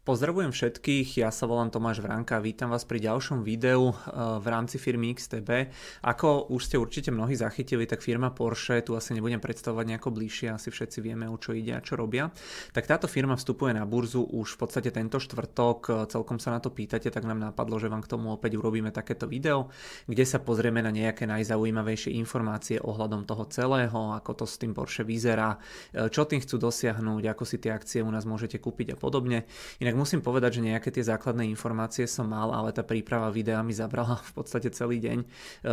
Pozdravujem všetkých, ja sa volám Tomáš Vranka a vítam vás pri ďalšom videu eh, v rámci firmy XTB. Ako už ste určite mnohí zachytili, tak firma Porsche, tu asi nebudem predstavovať nejako bližšie, asi všetci vieme, o čo ide a čo robia. Tak táto firma vstupuje na burzu už v podstate tento štvrtok, eh, celkom sa na to pýtate, tak nám napadlo, že vám k tomu opäť urobíme takéto video, kde sa pozrieme na nejaké najzaujímavejšie informácie ohľadom toho celého, ako to s tým Porsche vyzerá, eh, čo tým chcú dosiahnuť, ako si tie akcie u nás môžete kúpiť a podobne. Inak musím povedať, že nejaké tie základné informácie som mal, ale tá príprava videa mi zabrala v podstate celý deň, e,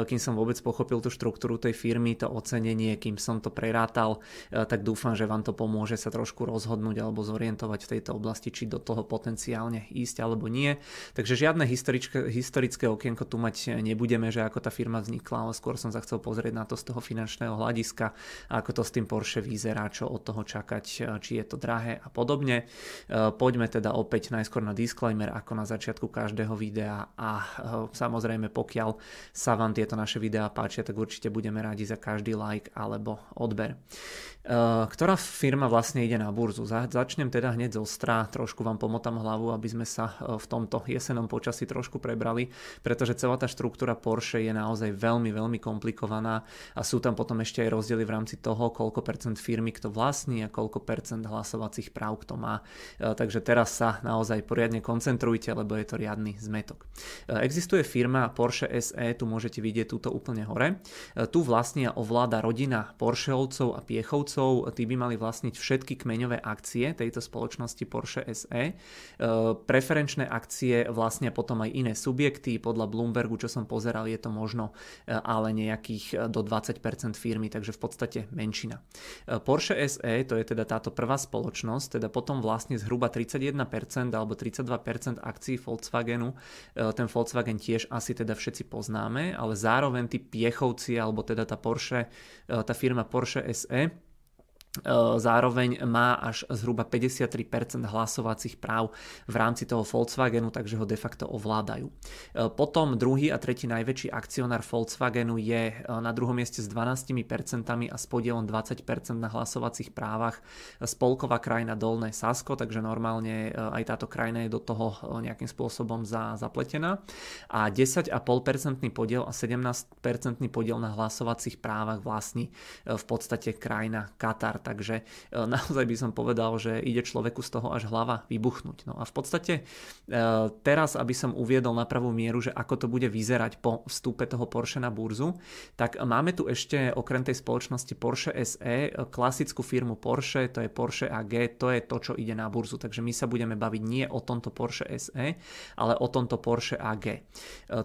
kým som vôbec pochopil tú štruktúru tej firmy, to ocenenie, kým som to prerátal, e, tak dúfam, že vám to pomôže sa trošku rozhodnúť alebo zorientovať v tejto oblasti, či do toho potenciálne ísť alebo nie. Takže žiadne historické, historické okienko tu mať nebudeme, že ako tá firma vznikla, ale skôr som sa chcel pozrieť na to z toho finančného hľadiska, ako to s tým Porsche vyzerá, čo od toho čakať, e, či je to drahé a podobne. Poďme teda opäť opäť najskôr na disclaimer ako na začiatku každého videa a e, samozrejme pokiaľ sa vám tieto naše videá páčia, tak určite budeme radi za každý like alebo odber. Eh, ktorá firma vlastne ide na burzu? Začnem teda hneď zo strá, trošku vám pomotám hlavu, aby sme sa eh, v tomto jesenom počasí trošku prebrali, pretože celá tá štruktúra Porsche je naozaj veľmi, veľmi komplikovaná a sú tam potom ešte aj rozdiely v rámci toho, koľko percent firmy kto vlastní a koľko percent hlasovacích práv kto má. Eh, takže teraz sa naozaj poriadne koncentrujte, lebo je to riadny zmetok. Existuje firma Porsche SE, tu môžete vidieť túto úplne hore. Tu vlastnia ovláda rodina Porscheovcov a Piechovcov Nemcov, tí by mali vlastniť všetky kmeňové akcie tejto spoločnosti Porsche SE. E, preferenčné akcie vlastnia potom aj iné subjekty, podľa Bloombergu, čo som pozeral, je to možno e, ale nejakých e, do 20% firmy, takže v podstate menšina. Porsche SE, to je teda táto prvá spoločnosť, teda potom vlastne zhruba 31% alebo 32% akcií Volkswagenu. Ten Volkswagen tiež asi teda všetci poznáme, ale zároveň tí piechovci alebo teda tá Porsche, tá firma Porsche SE zároveň má až zhruba 53% hlasovacích práv v rámci toho Volkswagenu, takže ho de facto ovládajú. E, potom druhý a tretí najväčší akcionár Volkswagenu je e, na druhom mieste s 12% a s podielom 20% na hlasovacích právach spolková krajina Dolné Sasko, takže normálne aj táto krajina je do toho nejakým spôsobom za, zapletená. A 10,5% podiel a 17% podiel na hlasovacích právach vlastní v podstate krajina Katar takže e, naozaj by som povedal, že ide človeku z toho až hlava vybuchnúť. No a v podstate e, teraz, aby som uviedol na pravú mieru, že ako to bude vyzerať po vstupe toho Porsche na burzu, tak máme tu ešte okrem tej spoločnosti Porsche SE klasickú firmu Porsche, to je Porsche AG, to je to, čo ide na burzu. Takže my sa budeme baviť nie o tomto Porsche SE, ale o tomto Porsche AG. E,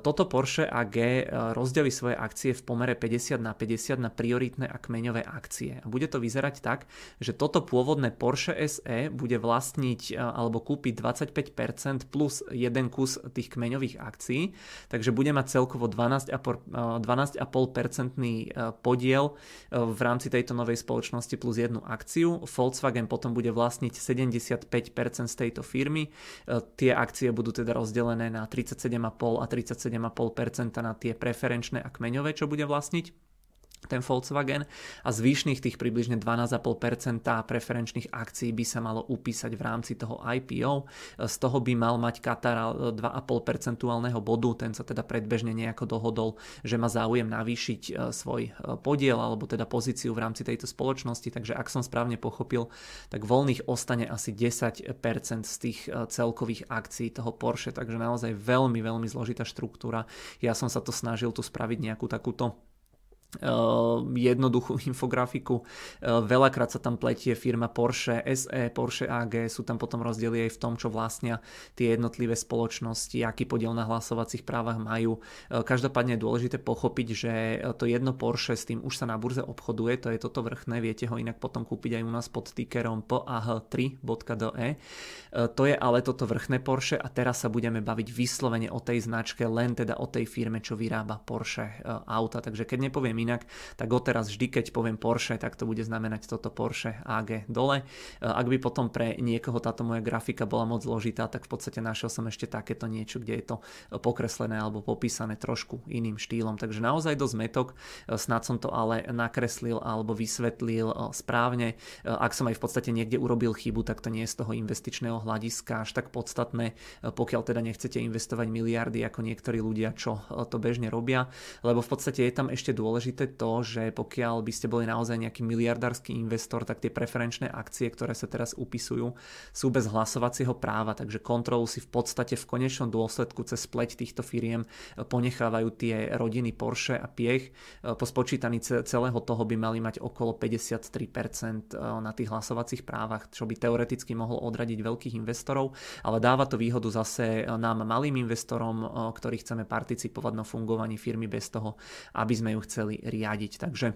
toto Porsche AG rozdeli svoje akcie v pomere 50 na 50 na prioritné a kmeňové akcie. A bude to vyzerať tak, tak, že toto pôvodné Porsche SE bude vlastniť e, alebo kúpiť 25% plus jeden kus tých kmeňových akcií, takže bude mať celkovo 12,5% e, e, podiel v rámci tejto novej spoločnosti plus jednu akciu. Volkswagen potom bude vlastniť 75% z tejto firmy. Tie akcie budú teda rozdelené na 37,5 a 37,5% na tie preferenčné a kmeňové, čo bude vlastniť ten Volkswagen a zvyšných tých približne 12,5% preferenčných akcií by sa malo upísať v rámci toho IPO. Z toho by mal mať Qatar 2,5 percentuálneho bodu, ten sa teda predbežne nejako dohodol, že má záujem navýšiť e, svoj e, podiel alebo teda pozíciu v rámci tejto spoločnosti, takže ak som správne pochopil, tak voľných ostane asi 10% z tých e, celkových akcií toho Porsche, takže naozaj veľmi, veľmi zložitá štruktúra. Ja som sa to snažil tu spraviť nejakú takúto jednoduchú infografiku. Ehm, veľakrát sa tam pletie firma Porsche SE, Porsche AG, sú tam potom rozdiely aj v tom, čo vlastnia tie jednotlivé spoločnosti, aký podiel na hlasovacích právach majú. Ehm, každopádne je dôležité pochopiť, že to jedno Porsche s tým už sa na burze obchoduje, to je toto vrchné, viete ho inak potom kúpiť aj u nás pod tickerom PAH3.de. To je ale toto vrchné Porsche a teraz sa budeme baviť vyslovene o tej značke, len teda o tej firme, čo vyrába Porsche auta. Takže keď nepoviem inak, tak odteraz vždy, keď poviem Porsche, tak to bude znamenať toto Porsche AG dole. Ak by potom pre niekoho táto moja grafika bola moc zložitá, tak v podstate našiel som ešte takéto niečo, kde je to pokreslené alebo popísané trošku iným štýlom. Takže naozaj dosť metok, snad som to ale nakreslil alebo vysvetlil správne. Ak som aj v podstate niekde urobil chybu, tak to nie je z toho investičného hľadiska až tak podstatné, pokiaľ teda nechcete investovať miliardy ako niektorí ľudia, čo to bežne robia, lebo v podstate je tam ešte dôležité to, že pokiaľ by ste boli naozaj nejaký miliardársky investor, tak tie preferenčné akcie, ktoré sa teraz upisujú, sú bez hlasovacieho práva, takže kontrolu si v podstate v konečnom dôsledku cez spleť týchto firiem ponechávajú tie rodiny Porsche a Piech. Po spočítaní celého toho by mali mať okolo 53% na tých hlasovacích právach, čo by teoreticky mohlo odradiť veľkých investorov, ale dáva to výhodu zase nám malým investorom, ktorí chceme participovať na fungovaní firmy bez toho, aby sme ju chceli riadiť. Takže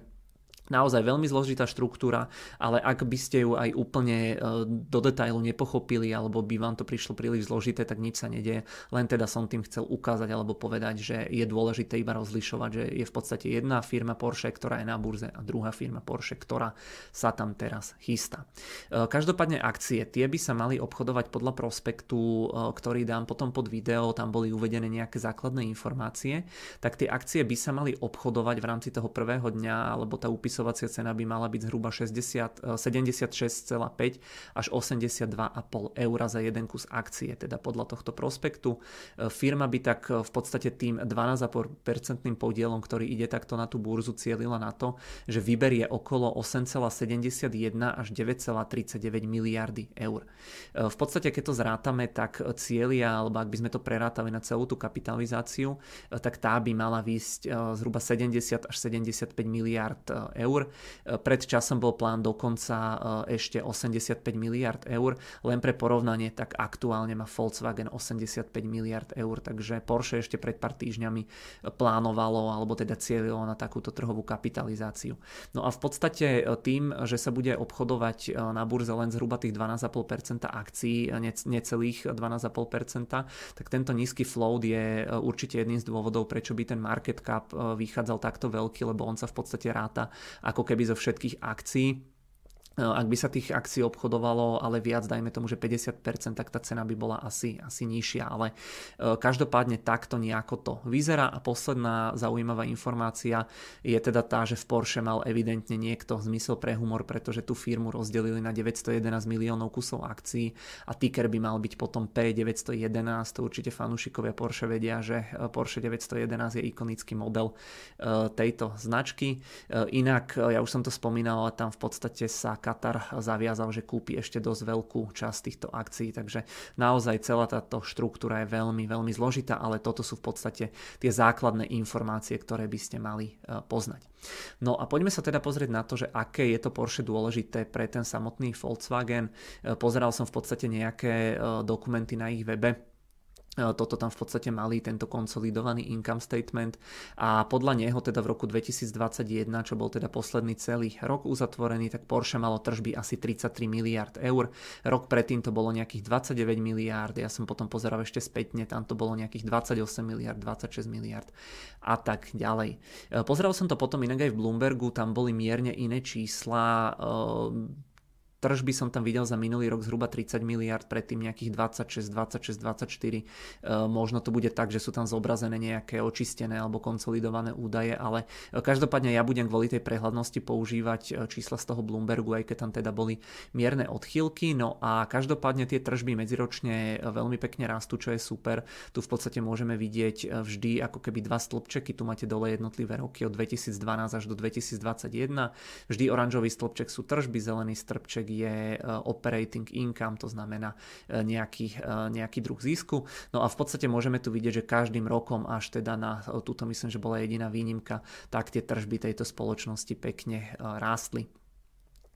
naozaj veľmi zložitá štruktúra, ale ak by ste ju aj úplne e, do detailu nepochopili alebo by vám to prišlo príliš zložité, tak nič sa nedieje. Len teda som tým chcel ukázať alebo povedať, že je dôležité iba rozlišovať, že je v podstate jedna firma Porsche, ktorá je na burze a druhá firma Porsche, ktorá sa tam teraz chystá. E, každopádne akcie, tie by sa mali obchodovať podľa prospektu, e, ktorý dám potom pod video, tam boli uvedené nejaké základné informácie, tak tie akcie by sa mali obchodovať v rámci toho prvého dňa alebo tá úpis popisovacia cena by mala byť zhruba 60, 76,5 eh, až 82,5 eur za jeden kus akcie, teda podľa tohto prospektu. Eh, firma by tak eh, v podstate tým 12,5% podielom, ktorý ide takto na tú burzu, cielila na to, že vyberie okolo 8,71 až 9,39 miliardy eur. V podstate, keď to zrátame, tak cieľia, alebo ak by sme to prerátali na celú tú kapitalizáciu, tak tá by mala výsť zhruba 70 až 75 miliard eur eur. Pred časom bol plán dokonca e, ešte 85 miliard eur. Len pre porovnanie, tak aktuálne má Volkswagen 85 miliard eur, takže Porsche ešte pred pár týždňami plánovalo, alebo teda cieľilo na takúto trhovú kapitalizáciu. No a v podstate e, tým, že sa bude obchodovať e, na burze len zhruba tých 12,5% akcií, necelých 12,5%, tak tento nízky float je určite jedným z dôvodov, prečo by ten market cap vychádzal takto veľký, lebo on sa v podstate ráta ako keby zo všetkých akcií ak by sa tých akcií obchodovalo, ale viac, dajme tomu, že 50%, tak tá cena by bola asi, asi nižšia, ale eh, každopádne takto nejako to vyzerá a posledná zaujímavá informácia je teda tá, že v Porsche mal evidentne niekto zmysel pre humor, pretože tú firmu rozdelili na 911 miliónov kusov akcií a ticker by mal byť potom P911, to určite fanúšikovia Porsche vedia, že eh, Porsche 911 je ikonický model tejto značky. Inak, ja už som to spomínal, ale tam v podstate sa Katar zaviazal, že kúpi ešte dosť veľkú časť týchto akcií, takže naozaj celá táto štruktúra je veľmi, veľmi zložitá, ale toto sú v podstate tie základné informácie, ktoré by ste mali e, poznať. No a poďme sa teda pozrieť na to, že aké je to Porsche dôležité pre ten samotný Volkswagen. E, pozeral som v podstate nejaké e, dokumenty na ich webe, toto tam v podstate mali, tento konsolidovaný income statement a podľa neho teda v roku 2021, čo bol teda posledný celý rok uzatvorený, tak Porsche malo tržby asi 33 miliard eur. Rok predtým to bolo nejakých 29 miliard, ja som potom pozeral ešte spätne, tam to bolo nejakých 28 miliard, 26 miliard a tak ďalej. E, pozeral som to potom inak aj v Bloombergu, tam boli mierne iné čísla, e, Tržby som tam videl za minulý rok zhruba 30 miliard, predtým nejakých 26, 26, 24. Možno to bude tak, že sú tam zobrazené nejaké očistené alebo konsolidované údaje, ale e, každopádne ja budem kvôli tej prehľadnosti používať e, čísla z toho Bloombergu, aj keď tam teda boli mierne odchýlky. No a každopádne tie tržby medziročne e, veľmi pekne rastú, čo je super. Tu v podstate môžeme vidieť vždy ako keby dva stĺpčeky, tu máte dole jednotlivé roky od 2012 až do 2021. Vždy oranžový stĺpček sú tržby, zelený stĺpček je e, operating income, to znamená e, nejaký, e, nejaký druh zisku. No a v podstate môžeme tu vidieť, že každým rokom až teda na túto myslím, že bola jediná výnimka, tak tie tržby tejto spoločnosti pekne rástli.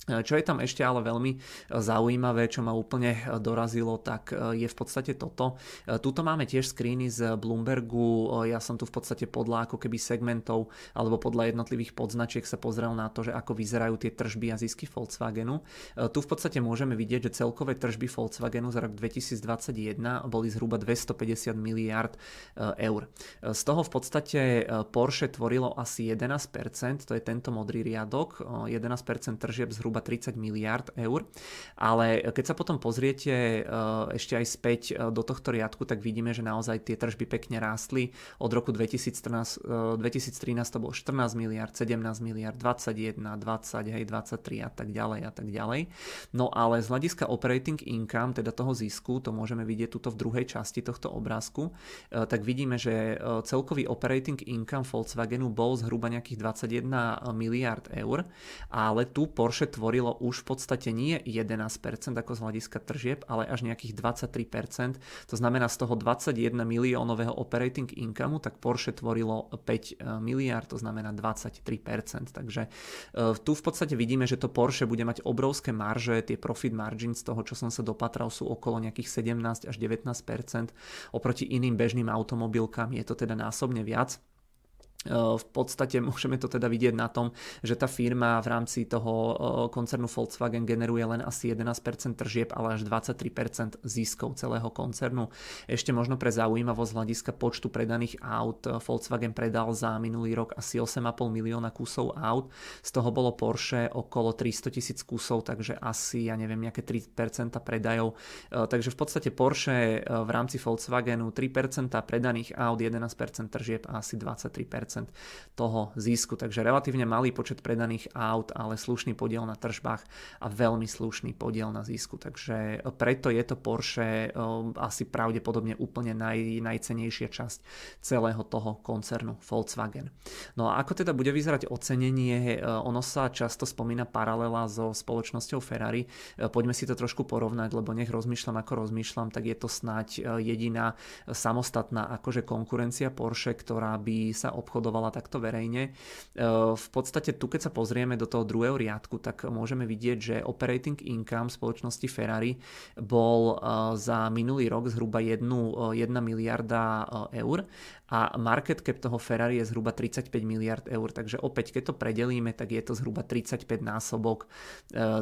Čo je tam ešte ale veľmi zaujímavé, čo ma úplne dorazilo, tak je v podstate toto. Tuto máme tiež screeny z Bloombergu, ja som tu v podstate podľa ako keby segmentov alebo podľa jednotlivých podznačiek sa pozrel na to, že ako vyzerajú tie tržby a zisky Volkswagenu. Tu v podstate môžeme vidieť, že celkové tržby Volkswagenu za rok 2021 boli zhruba 250 miliard eur. Z toho v podstate Porsche tvorilo asi 11%, to je tento modrý riadok, 11% tržieb zhruba zhruba 30 miliard eur. Ale keď sa potom pozriete eh, ešte aj späť eh, do tohto riadku, tak vidíme, že naozaj tie tržby pekne rástli. Od roku 2013, 2013 eh, to bolo 14 miliard, 17 miliard, 21, 20, hej, 23 a tak ďalej a tak ďalej. No ale z hľadiska operating income, teda toho zisku, to môžeme vidieť tuto v druhej časti tohto obrázku, tak vidíme, že celkový operating income Volkswagenu bol zhruba nejakých 21 miliard eur, ale tu Porsche tvorilo už v podstate nie 11% ako z hľadiska tržieb, ale až nejakých 23%. To znamená z toho 21 miliónového operating income, tak Porsche tvorilo 5 e, miliard, to znamená 23%. Takže e, tu v podstate vidíme, že to Porsche bude mať obrovské marže, tie profit margins z toho, čo som sa dopatral, sú okolo nejakých 17 až 19%. Oproti iným bežným automobilkám je to teda násobne viac. V podstate môžeme to teda vidieť na tom, že tá firma v rámci toho koncernu Volkswagen generuje len asi 11% tržieb, ale až 23% ziskov celého koncernu. Ešte možno pre zaujímavosť hľadiska počtu predaných aut Volkswagen predal za minulý rok asi 8,5 milióna kusov aut, z toho bolo Porsche okolo 300 tisíc kusov, takže asi, ja neviem, nejaké 3% predajov. Takže v podstate Porsche v rámci Volkswagenu 3% predaných aut, 11% tržieb a asi 23% toho zisku. Takže relatívne malý počet predaných aut, ale slušný podiel na tržbách a veľmi slušný podiel na zisku. Takže preto je to Porsche asi pravdepodobne úplne naj, najcenejšia časť celého toho koncernu Volkswagen. No a ako teda bude vyzerať ocenenie? Ono sa často spomína paralela so spoločnosťou Ferrari. Poďme si to trošku porovnať, lebo nech rozmýšľam ako rozmýšľam, tak je to snáď jediná samostatná akože konkurencia Porsche, ktorá by sa obchodovala obchodovala takto verejne. E, v podstate tu, keď sa pozrieme do toho druhého riadku, tak môžeme vidieť, že operating income spoločnosti Ferrari bol e, za minulý rok zhruba 1, 1 e, miliarda eur a market cap toho Ferrari je zhruba 35 miliard eur, takže opäť keď to predelíme, tak je to zhruba 35 násobok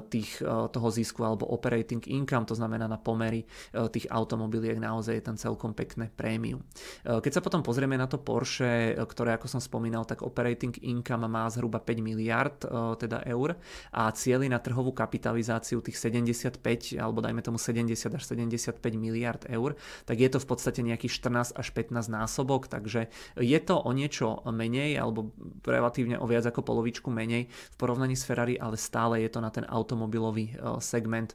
tých, toho zisku alebo operating income, to znamená na pomery tých automobiliek naozaj je tam celkom pekné prémium. Keď sa potom pozrieme na to Porsche, ktoré ako som spomínal, tak operating income má zhruba 5 miliard e, teda eur a cieľi na trhovú kapitalizáciu tých 75 alebo dajme tomu 70 až 75 miliard eur, tak je to v podstate nejakých 14 až 15 násobok, takže je to o niečo menej alebo relatívne o viac ako polovičku menej v porovnaní s Ferrari, ale stále je to na ten automobilový e, segment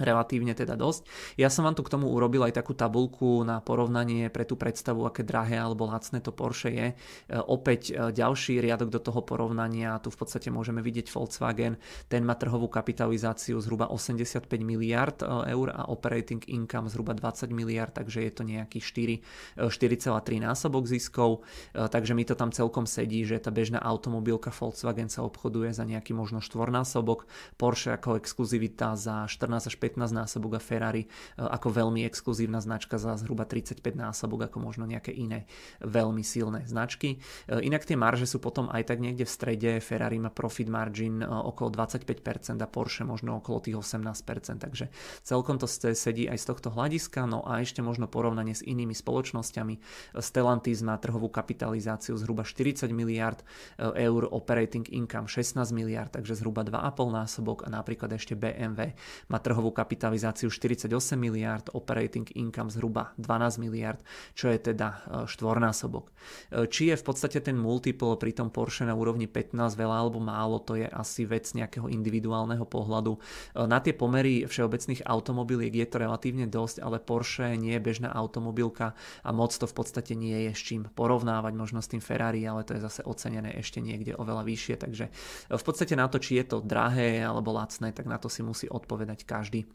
relatívne teda dosť. Ja som vám tu k tomu urobil aj takú tabulku na porovnanie pre tú predstavu, aké drahé alebo lacné to Porsche je. E, opäť e, ďalší riadok do toho porovnania, tu v podstate môžeme vidieť Volkswagen, ten má trhovú kapitalizáciu zhruba 85 miliard e, eur a operating income zhruba 20 miliard, takže je to nejaký 4, 4,3 násobok ziskov, takže mi to tam celkom sedí, že tá bežná automobilka Volkswagen sa obchoduje za nejaký možno štvornásobok, Porsche ako exkluzivita za 14 až 15 15 násobok a Ferrari e, ako veľmi exkluzívna značka za zhruba 35 násobok ako možno nejaké iné veľmi silné značky. E, inak tie marže sú potom aj tak niekde v strede. Ferrari má profit margin e, okolo 25% a Porsche možno okolo tých 18%, takže celkom to sedí aj z tohto hľadiska. No a ešte možno porovnanie s inými spoločnosťami. Stellantis má trhovú kapitalizáciu zhruba 40 miliard eur, operating income 16 miliard, takže zhruba 2,5 násobok a napríklad ešte BMW má trhovú kapitalizáciu 48 miliard, operating income zhruba 12 miliard, čo je teda e, štvornásobok. E, či je v podstate ten multiple pri tom Porsche na úrovni 15 veľa alebo málo, to je asi vec nejakého individuálneho pohľadu. E, na tie pomery všeobecných automobiliek je to relatívne dosť, ale Porsche nie je bežná automobilka a moc to v podstate nie je s čím porovnávať možno s tým Ferrari, ale to je zase ocenené ešte niekde oveľa vyššie, takže v podstate na to, či je to drahé alebo lacné, tak na to si musí odpovedať každý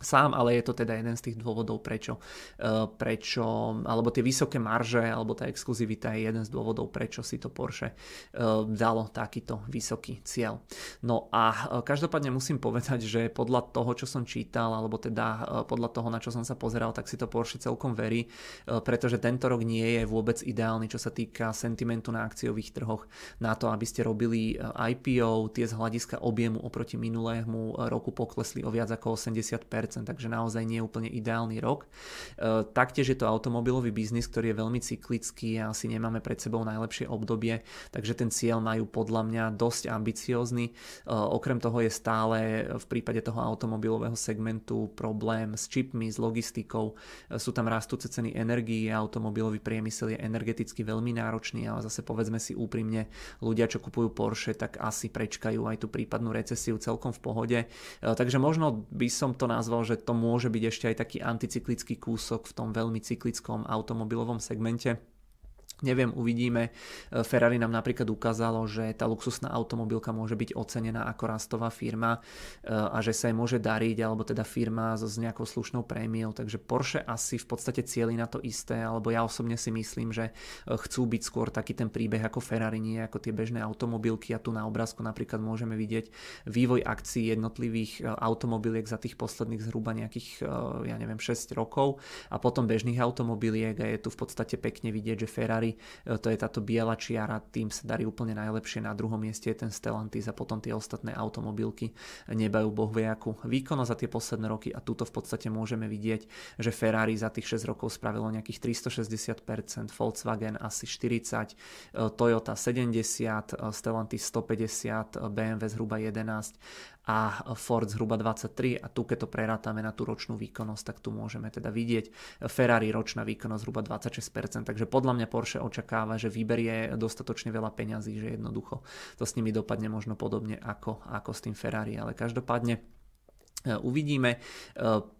sám, ale je to teda jeden z tých dôvodov, prečo, e, prečo alebo tie vysoké marže, alebo tá exkluzivita je jeden z dôvodov, prečo si to Porsche e, dalo takýto vysoký cieľ. No a e, každopádne musím povedať, že podľa toho, čo som čítal, alebo teda podľa toho, na čo som sa pozeral, tak si to Porsche celkom verí, pretože tento rok nie je vôbec ideálny, čo sa týka sentimentu na akciových trhoch, na to, aby ste robili IPO, tie z hľadiska objemu oproti minulému roku poklesli o viac ako 80%, takže naozaj nie je úplne ideálny rok. E, taktiež je to automobilový biznis, ktorý je veľmi cyklický a asi nemáme pred sebou najlepšie obdobie, takže ten cieľ majú podľa mňa dosť ambiciózny. E, okrem toho je stále v prípade toho automobilového segmentu problém s čipmi, s logistikou, e, sú tam rastúce ceny energií, automobilový priemysel je energeticky veľmi náročný, ale zase povedzme si úprimne, ľudia, čo kupujú Porsche, tak asi prečkajú aj tú prípadnú recesiu celkom v pohode. Takže možno by som to nazval že to môže byť ešte aj taký anticyklický kúsok v tom veľmi cyklickom automobilovom segmente. Neviem, uvidíme. E, Ferrari nám napríklad ukázalo, že tá luxusná automobilka môže byť ocenená ako rastová firma e, a že sa jej môže dariť, alebo teda firma s nejakou slušnou prémiou. Takže Porsche asi v podstate cieli na to isté, alebo ja osobne si myslím, že e, chcú byť skôr taký ten príbeh ako Ferrari, nie ako tie bežné automobilky a tu na obrázku napríklad môžeme vidieť vývoj akcií jednotlivých automobiliek za tých posledných zhruba nejakých, ja neviem, 6 rokov a potom bežných automobiliek a je tu v podstate pekne vidieť, že Ferrari E, to je táto biela čiara, tým sa darí úplne najlepšie. Na druhom mieste je ten Stellantis a potom tie ostatné automobilky nebajú bohviakú výkonnosť za tie posledné roky a tuto v podstate môžeme vidieť, že Ferrari za tých 6 rokov spravilo nejakých 360%, Volkswagen asi 40%, e, Toyota 70%, e, Stellantis 150%, BMW zhruba 11% a Ford zhruba 23 a tu keď to prerátame na tú ročnú výkonnosť, tak tu môžeme teda vidieť Ferrari ročná výkonnosť zhruba 26%, takže podľa mňa Porsche očakáva, že vyberie dostatočne veľa peňazí, že jednoducho to s nimi dopadne možno podobne ako, ako s tým Ferrari, ale každopádne E, uvidíme. E,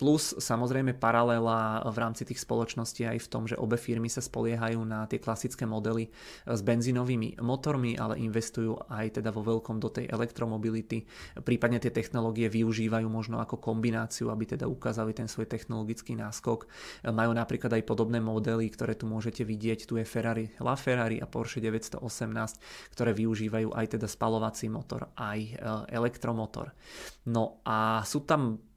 plus samozrejme paralela v rámci tých spoločností aj v tom, že obe firmy sa spoliehajú na tie klasické modely e, s benzínovými motormi, ale investujú aj teda vo veľkom do tej elektromobility. Prípadne tie technológie využívajú možno ako kombináciu, aby teda ukázali ten svoj technologický náskok. Majú napríklad aj podobné modely, ktoré tu môžete vidieť. Tu je Ferrari LaFerrari a Porsche 918, ktoré využívajú aj teda spalovací motor, aj elektromotor. No a sú tam Mm,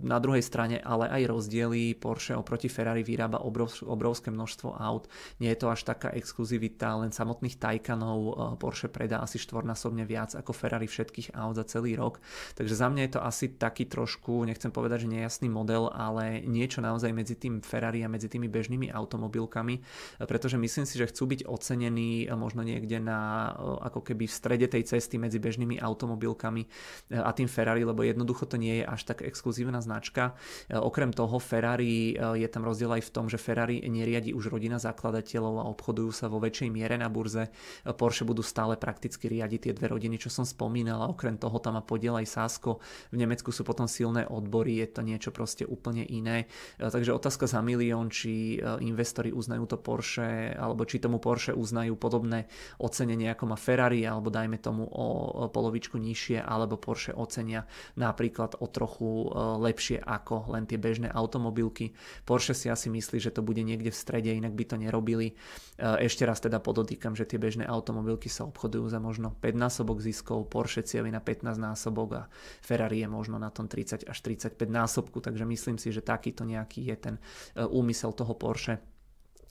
na druhej strane ale aj rozdiely. Porsche oproti Ferrari vyrába obrov, obrovské množstvo aut. Nie je to až taká exkluzivita, len samotných Taycanov eh, Porsche predá asi štvornásobne viac ako Ferrari všetkých aut za celý rok. Takže za mňa je to asi taký trošku, nechcem povedať, že nejasný model, ale niečo naozaj medzi tým Ferrari a medzi tými bežnými automobilkami, eh, pretože myslím si, že chcú byť ocenení eh, možno niekde na ako keby v strede tej cesty medzi bežnými automobilkami a tým Ferrari, lebo jednoducho to nie je až tak exkluzívne exkluzívna značka. E, okrem toho Ferrari e, je tam rozdiel aj v tom, že Ferrari neriadi už rodina zakladateľov a obchodujú sa vo väčšej miere na burze. E, Porsche budú stále prakticky riadiť tie dve rodiny, čo som spomínal a okrem toho tam má podiel aj Sasko. V Nemecku sú potom silné odbory, je to niečo proste úplne iné. Takže otázka za milión, či investori uznajú to Porsche, alebo či tomu Porsche uznajú podobné ocenenie ako má Ferrari, alebo dajme tomu o polovičku nižšie, alebo Porsche ocenia napríklad o trochu lepšie ako len tie bežné automobilky. Porsche si asi myslí, že to bude niekde v strede, inak by to nerobili. E, ešte raz teda podotýkam, že tie bežné automobilky sa obchodujú za možno 5 násobok ziskov, Porsche cieli na 15 násobok a Ferrari je možno na tom 30 až 35 násobku, takže myslím si, že takýto nejaký je ten e, úmysel toho Porsche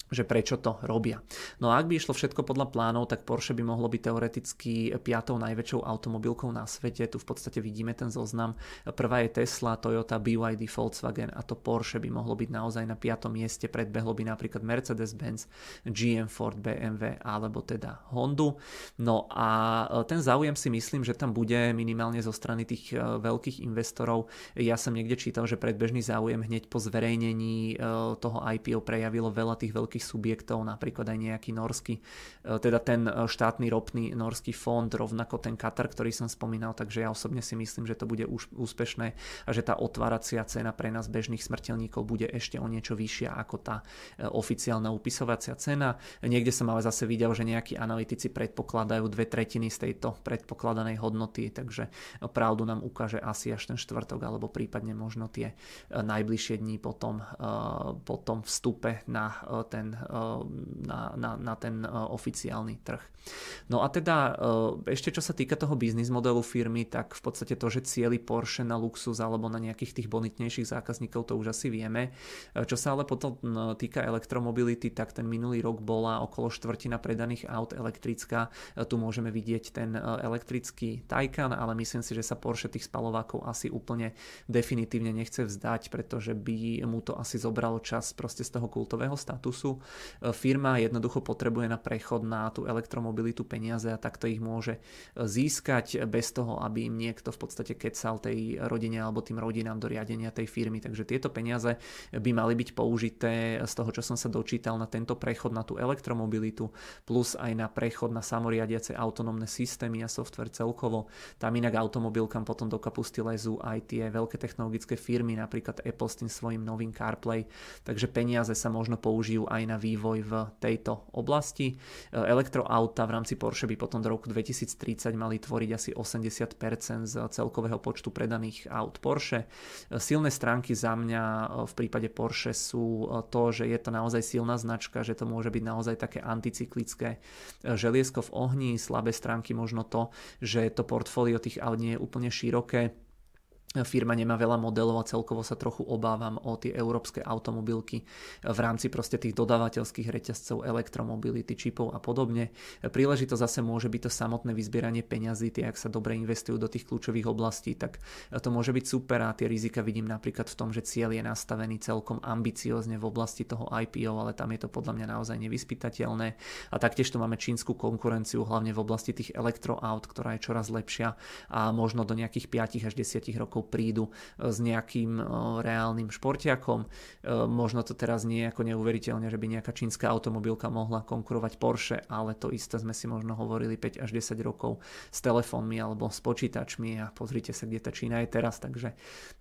že prečo to robia. No a ak by išlo všetko podľa plánov, tak Porsche by mohlo byť teoreticky piatou najväčšou automobilkou na svete. Tu v podstate vidíme ten zoznam. Prvá je Tesla, Toyota, BYD, Volkswagen a to Porsche by mohlo byť naozaj na piatom mieste. Predbehlo by napríklad Mercedes-Benz, GM, Ford, BMW alebo teda Hondu. No a e, ten záujem si myslím, že tam bude minimálne zo strany tých e, veľkých investorov. Ja som niekde čítal, že predbežný záujem hneď po zverejnení e, toho IPO prejavilo veľa tých veľkých vysokých subjektov, napríklad aj nejaký norský, teda ten štátny ropný norský fond, rovnako ten Katar, ktorý som spomínal, takže ja osobne si myslím, že to bude už úspešné a že tá otváracia cena pre nás bežných smrteľníkov bude ešte o niečo vyššia ako tá oficiálna upisovacia cena. Niekde som ale zase videl, že nejakí analytici predpokladajú dve tretiny z tejto predpokladanej hodnoty, takže pravdu nám ukáže asi až ten štvrtok alebo prípadne možno tie najbližšie dní potom, po tom vstupe na ten, na, na, na ten oficiálny trh. No a teda ešte čo sa týka toho biznis modelu firmy, tak v podstate to, že cieli Porsche na luxus alebo na nejakých tých bonitnejších zákazníkov, to už asi vieme. Čo sa ale potom týka elektromobility, tak ten minulý rok bola okolo štvrtina predaných aut elektrická. Tu môžeme vidieť ten elektrický Taycan, ale myslím si, že sa Porsche tých spalovákov asi úplne definitívne nechce vzdať, pretože by mu to asi zobralo čas proste z toho kultového statusu. Firma jednoducho potrebuje na prechod na tú elektromobilitu peniaze a takto ich môže získať bez toho, aby im niekto v podstate kecal tej rodine alebo tým rodinám do riadenia tej firmy. Takže tieto peniaze by mali byť použité z toho, čo som sa dočítal na tento prechod na tú elektromobilitu, plus aj na prechod na samoriadiace autonómne systémy a software celkovo. Tam inak automobilkám potom do kapusty lezú aj tie veľké technologické firmy, napríklad Apple s tým svojim novým CarPlay. Takže peniaze sa možno použijú aj na vývoj v tejto oblasti. Elektroauta v rámci Porsche by potom do roku 2030 mali tvoriť asi 80% z celkového počtu predaných aut Porsche. Silné stránky za mňa v prípade Porsche sú to, že je to naozaj silná značka, že to môže byť naozaj také anticyklické želiesko v ohni, slabé stránky možno to, že to portfólio tých aut nie je úplne široké firma nemá veľa modelov a celkovo sa trochu obávam o tie európske automobilky v rámci proste tých dodávateľských reťazcov elektromobility, čipov a podobne. Príležitosť zase môže byť to samotné vyzbieranie peňazí, tie ak sa dobre investujú do tých kľúčových oblastí, tak to môže byť super a tie rizika vidím napríklad v tom, že cieľ je nastavený celkom ambiciozne v oblasti toho IPO, ale tam je to podľa mňa naozaj nevyspytateľné. A taktiež tu máme čínsku konkurenciu, hlavne v oblasti tých elektroaut, ktorá je čoraz lepšia a možno do nejakých 5 až 10 rokov rokov prídu e, s nejakým e, reálnym športiakom. E, možno to teraz nie je ako neuveriteľne, že by nejaká čínska automobilka mohla konkurovať Porsche, ale to isté sme si možno hovorili 5 až 10 rokov s telefónmi alebo s počítačmi a pozrite sa, kde tá Čína je teraz, takže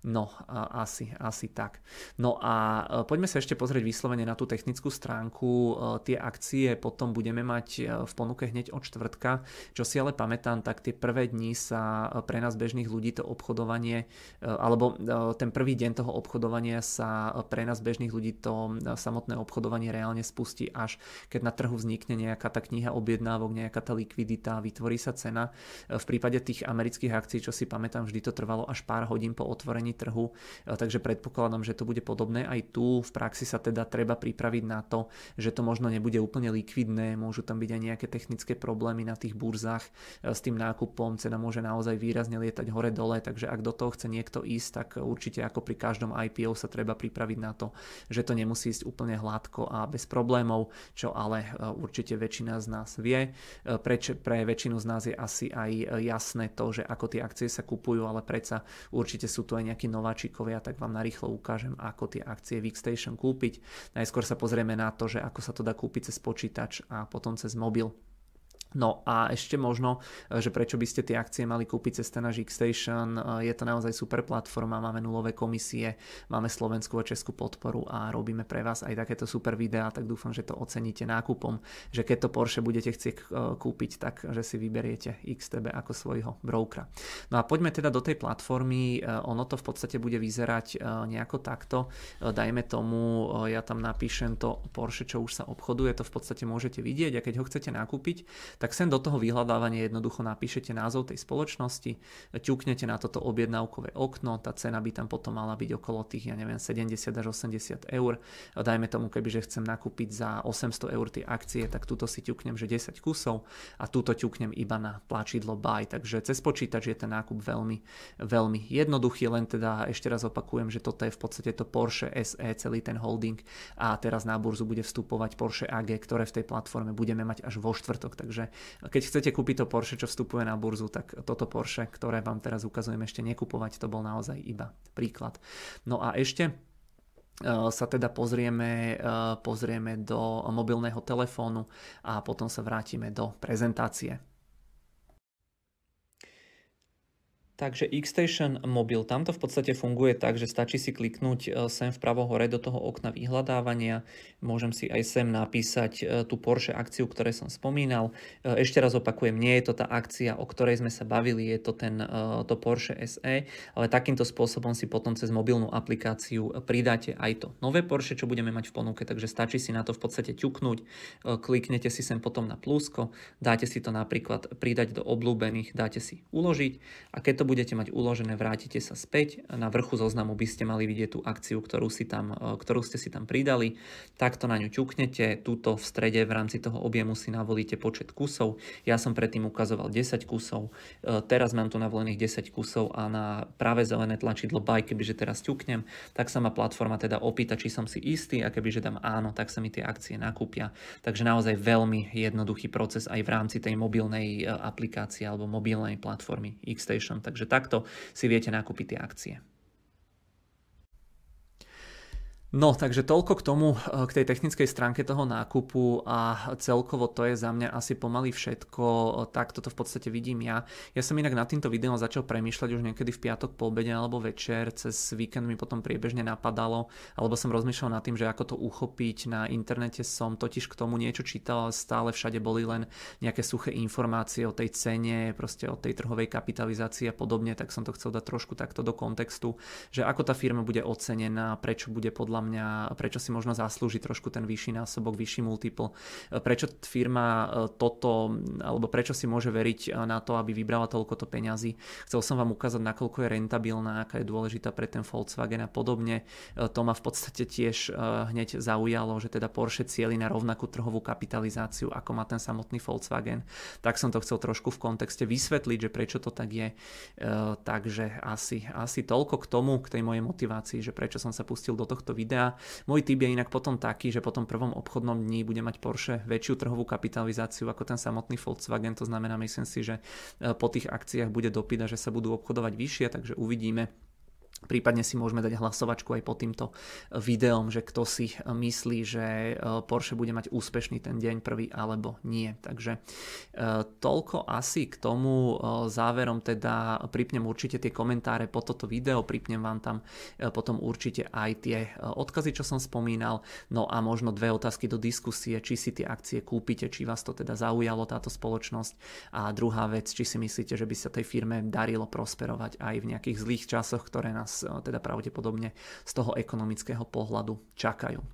no, asi, asi tak. No a poďme sa ešte pozrieť vyslovene na tú technickú stránku. Tie akcie potom budeme mať v ponuke hneď od čtvrtka. Čo si ale pamätám, tak tie prvé dni sa pre nás bežných ľudí to obchodovanie alebo e, ten prvý deň toho obchodovania sa pre nás bežných ľudí to samotné obchodovanie reálne spustí až keď na trhu vznikne nejaká tá kniha objednávok, nejaká tá likvidita, vytvorí sa cena. V prípade tých amerických akcií, čo si pamätám, vždy to trvalo až pár hodín po otvorení trhu, takže predpokladám, že to bude podobné aj tu. V praxi sa teda treba pripraviť na to, že to možno nebude úplne likvidné, môžu tam byť aj nejaké technické problémy na tých burzách s tým nákupom, cena môže naozaj výrazne lietať hore-dole, takže ak do toho chce niekto ísť, tak určite ako pri každom IPO sa treba pripraviť na to, že to nemusí ísť úplne hladko a bez problémov, čo ale e, určite väčšina z nás vie. E, Preč, pre väčšinu z nás je asi aj jasné to, že ako tie akcie sa kupujú, ale predsa určite sú tu aj nejakí nováčikovia, tak vám narýchlo ukážem, ako tie akcie v kúpiť. Najskôr sa pozrieme na to, že ako sa to dá kúpiť cez počítač a potom cez mobil. No a ešte možno, e, že prečo by ste tie akcie mali kúpiť cez ten náš Xstation, e, je to naozaj super platforma, máme nulové komisie, máme slovenskú a českú podporu a robíme pre vás aj takéto super videá, tak dúfam, že to oceníte nákupom, že keď to Porsche budete chcieť e, kúpiť, tak že si vyberiete XTB ako svojho brokera. No a poďme teda do tej platformy, ono to v podstate bude vyzerať nejako takto, dajme tomu, ja tam napíšem to Porsche, čo už sa obchoduje, to v podstate môžete vidieť a keď ho chcete nakúpiť, tak sem do toho vyhľadávania jednoducho napíšete názov tej spoločnosti, ťuknete na toto objednávkové okno, tá cena by tam potom mala byť okolo tých, ja neviem, 70 až 80 eur. Dajme tomu, keby, že chcem nakúpiť za 800 eur tie akcie, tak túto si ťuknem, že 10 kusov a túto ťuknem iba na tlačidlo buy. Takže cez počítač je ten nákup veľmi, veľmi jednoduchý, len teda ešte raz opakujem, že toto je v podstate to Porsche SE, celý ten holding a teraz na burzu bude vstupovať Porsche AG, ktoré v tej platforme budeme mať až vo štvrtok, takže keď chcete kúpiť to Porsche, čo vstupuje na burzu, tak toto Porsche, ktoré vám teraz ukazujem ešte nekupovať, to bol naozaj iba príklad. No a ešte sa teda pozrieme, pozrieme do mobilného telefónu a potom sa vrátime do prezentácie. Takže Xstation mobil, tamto v podstate funguje tak, že stačí si kliknúť e, sem vpravo hore do toho okna vyhľadávania. Môžem si aj sem napísať e, tú Porsche akciu, ktoré som spomínal. E, ešte raz opakujem, nie je to tá akcia, o ktorej sme sa bavili, je to ten, to Porsche SE, ale takýmto spôsobom si potom cez mobilnú aplikáciu pridáte aj to nové Porsche, čo budeme mať v ponuke, takže stačí si na to v podstate ťuknúť, kliknete si sem potom na plusko, dáte si to napríklad pridať do obľúbených, dáte si uložiť a keď to budete mať uložené, vrátite sa späť. Na vrchu zoznamu by ste mali vidieť tú akciu, ktorú, si tam, e, ktorú ste si tam pridali. Takto na ňu ťuknete. Tuto v strede v rámci toho objemu si navolíte počet kusov. Ja som predtým ukazoval 10 kusov. E, teraz mám tu navolených 10 kusov a na práve zelené tlačidlo buy, kebyže teraz ťuknem, tak sa ma platforma teda opýta, či som si istý a kebyže dám áno, tak sa mi tie akcie nakúpia. Takže naozaj veľmi jednoduchý proces aj v rámci tej mobilnej e, aplikácie alebo mobilnej platformy Xstation. Takže Takže takto si viete nakúpiť tie akcie. No, takže toľko k tomu, eh, k tej technickej stránke toho nákupu a celkovo to je za mňa asi pomaly všetko, tak toto v podstate vidím ja. Ja som inak nad týmto videom začal premýšľať už niekedy v piatok po obede alebo večer, cez víkend mi potom priebežne napadalo, alebo som rozmýšľal nad tým, že ako to uchopiť. Na internete som totiž k tomu niečo čítal, stále všade boli len nejaké suché informácie o tej cene, proste o tej trhovej kapitalizácii a podobne, tak som to chcel dať trošku takto do kontextu, že ako tá firma bude ocenená, prečo bude podľa podľa mňa, prečo si možno zaslúži trošku ten vyšší násobok, vyšší multiple, prečo firma e, toto, alebo prečo si môže veriť e, na to, aby vybrala toľko to peňazí. Chcel som vám ukázať, nakoľko je rentabilná, aká je dôležitá pre ten Volkswagen a podobne. E, to ma v podstate tiež hneď zaujalo, že teda Porsche cieli na rovnakú trhovú kapitalizáciu, ako má ten samotný Volkswagen. Tak som to chcel trošku v kontexte vysvetliť, že prečo to tak je. Takže asi, asi toľko k tomu, k tej mojej motivácii, že prečo som sa pustil do tohto videa videa. Môj tip je inak potom taký, že po tom prvom obchodnom dni bude mať Porsche väčšiu trhovú kapitalizáciu ako ten samotný Volkswagen, to znamená, myslím si, že e, po tých akciách bude dopyt a že sa budú obchodovať vyššie, takže uvidíme Prípadne si môžeme dať hlasovačku aj po týmto videom, že kto si myslí, že e, Porsche bude mať úspešný ten deň prvý alebo nie. Takže toľko asi k tomu. Záverom teda pripnem určite tie komentáre po toto video, pripnem vám tam potom určite aj tie odkazy, čo som spomínal. No a možno dve otázky do diskusie, či si tie akcie kúpite, či vás to teda zaujalo táto spoločnosť. A druhá vec, či si myslíte, že by sa tej firme darilo prosperovať aj v nejakých zlých časoch, ktoré nás nás teda pravdepodobne z toho ekonomického pohľadu čakajú. E,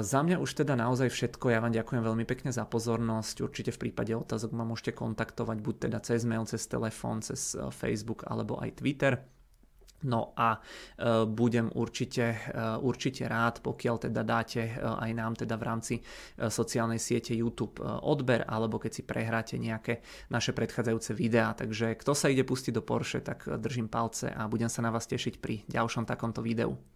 za mňa už teda naozaj všetko. Ja vám ďakujem veľmi pekne za pozornosť. Určite v prípade otázok ma môžete kontaktovať buď teda cez mail, cez telefón, cez e, Facebook alebo aj Twitter. No a e, budem určite, e, určite rád, pokiaľ teda dáte e, aj nám teda v rámci sociálnej siete YouTube odber, alebo keď si prehráte nejaké naše predchádzajúce videá. Takže kto sa ide pustiť do Porsche, tak držím palce a budem sa na vás tešiť pri ďalšom takomto videu.